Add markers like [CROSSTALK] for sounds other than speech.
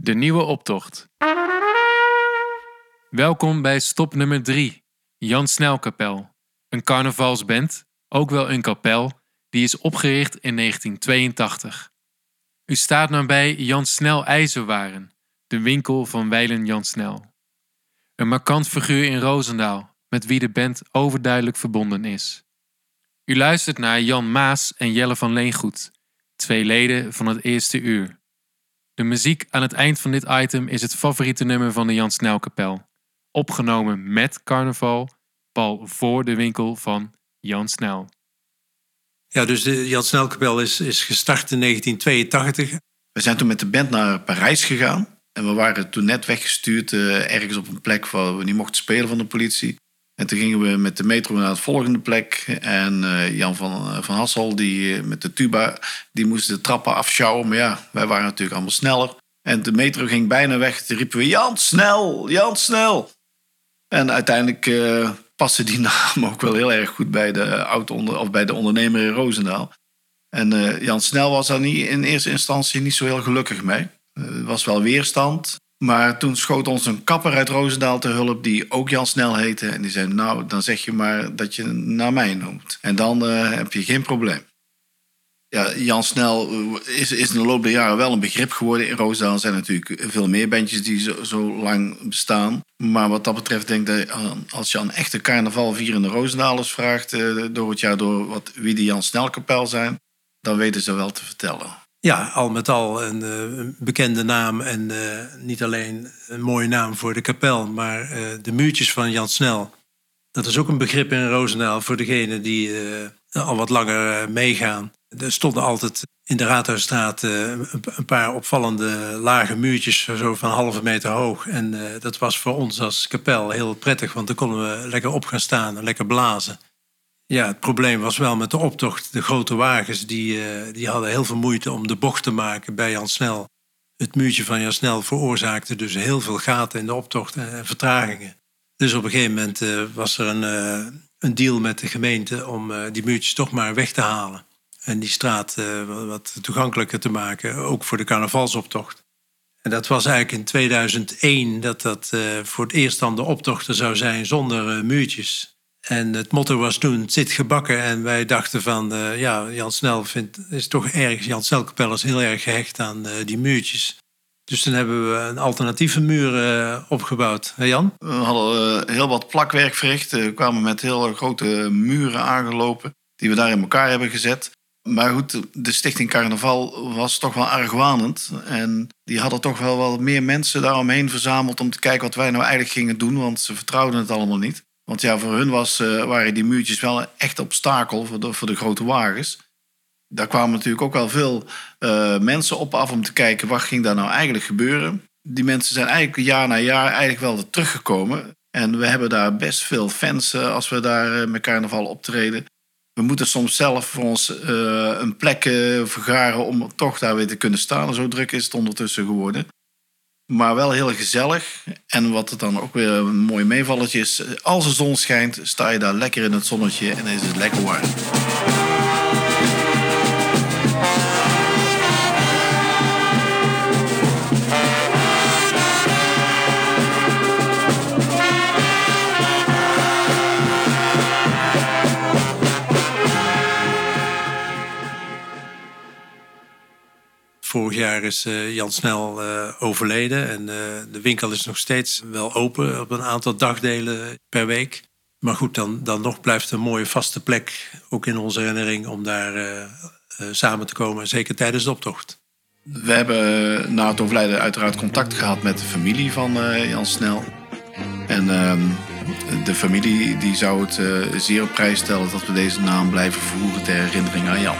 De nieuwe optocht. Welkom bij stop nummer 3, Jan Snelkapel. Een carnavalsband, ook wel een kapel, die is opgericht in 1982. U staat nabij Jan Snel IJzerwaren, de winkel van Weilen Jan Snel. Een markant figuur in Roosendaal, met wie de band overduidelijk verbonden is. U luistert naar Jan Maas en Jelle van Leengoed, twee leden van het eerste uur. De muziek aan het eind van dit item is het favoriete nummer van de Jan Snelkapel. Opgenomen met carnaval, pal voor de winkel van Jan Snel. Ja, dus de Jan Snelkapel is, is gestart in 1982. We zijn toen met de band naar Parijs gegaan. En we waren toen net weggestuurd uh, ergens op een plek waar we niet mochten spelen van de politie. En toen gingen we met de metro naar het volgende plek. En uh, Jan van, uh, van Hassel, die met de tuba, die moest de trappen afschouwen. Maar ja, wij waren natuurlijk allemaal sneller. En de metro ging bijna weg. Toen riepen we, Jan, snel! Jan, snel! En uiteindelijk paste die [LAUGHS] naam ook wel heel erg goed bij de, auto of bij de ondernemer in Roosendaal. En Jan Snel was daar niet, in eerste instantie niet zo heel gelukkig mee. Er was wel weerstand. Maar toen schoot ons een kapper uit Roosendaal te hulp die ook Jan Snel heette. En die zei, nou, dan zeg je maar dat je naar mij noemt. En dan uh, heb je geen probleem. Ja, Jan Snel is, is in de loop der jaren wel een begrip geworden. In Roosendaal Er zijn natuurlijk veel meer bandjes die zo, zo, lang bestaan. Maar wat dat betreft denk ik dat als je aan echte carnavalvierende Roosendalers vraagt... Uh, door het jaar door wat, wie die Jan Snelkapel zijn... dan weten ze wel te vertellen. Ja, al met al een, uh, bekende naam. En uh, niet alleen een mooie naam voor de kapel, maar uh, de muurtjes van Jan Snel. Dat is ook een begrip in Roosendaal voor degenen die al wat langer meegaan. Er stonden altijd in de Raadhuisstraat een paar opvallende lage muurtjes, zo van halve meter hoog. En dat was voor ons als kapel heel prettig, want dan konden we lekker op gaan staan en lekker blazen. Ja, het probleem was wel met de optocht. De grote wagens die, uh, die hadden heel veel moeite om de bocht te maken bij Jan Snel. Het muurtje van Jan Snel veroorzaakte dus heel veel gaten in de optocht en, vertragingen. Dus op een gegeven moment uh, was er een, uh, een deal met de gemeente om die muurtjes toch maar weg te halen. En die straat wat toegankelijker te maken, ook voor de carnavalsoptocht. En dat was eigenlijk in 2001 dat dat voor het eerst dan de optochten zou zijn zonder muurtjes. En het motto was toen, zit gebakken. En wij dachten van, uh, ja, Jan Snel vindt, is toch erg, Jan Snelkapel is heel erg gehecht aan uh, die muurtjes. Dus toen hebben we een alternatieve muur uh, opgebouwd. Jan? We hadden heel wat plakwerk verricht. We kwamen met heel grote muren aangelopen, die we daar in elkaar hebben gezet. Maar goed, de Stichting Carnaval was toch wel argwanend. En die hadden toch wel wat meer mensen daaromheen verzameld om te kijken wat wij nou eigenlijk gingen doen, want ze vertrouwden het allemaal niet. Want ja, voor hun was, uh, waren die muurtjes wel een echt obstakel voor de, voor de grote wagens. Daar kwamen natuurlijk ook wel veel uh, mensen op af om te kijken wat ging daar nou eigenlijk gebeuren. Die mensen zijn eigenlijk jaar na jaar eigenlijk wel teruggekomen. En we hebben daar best veel fans uh, als we daar met carnaval optreden. We moeten soms zelf voor ons een plek vergaren om toch daar weer te kunnen staan. Zo druk is het ondertussen geworden. Maar wel heel gezellig. En wat het dan ook weer een mooi meevalletje is. Als de zon schijnt, sta je daar lekker in het zonnetje en is het lekker warm. Vorig jaar is uh, Jan Snel uh, overleden en uh, de winkel is nog steeds wel open op een aantal dagdelen per week. Maar goed, dan, dan nog blijft een mooie vaste plek, ook in onze herinnering, om daar samen te komen, zeker tijdens de optocht. We hebben na het overlijden uiteraard contact gehad met de familie van Jan Snel. En ehm, de familie die zou het zeer op prijs stellen dat we deze naam blijven voeren ter herinnering aan Jan.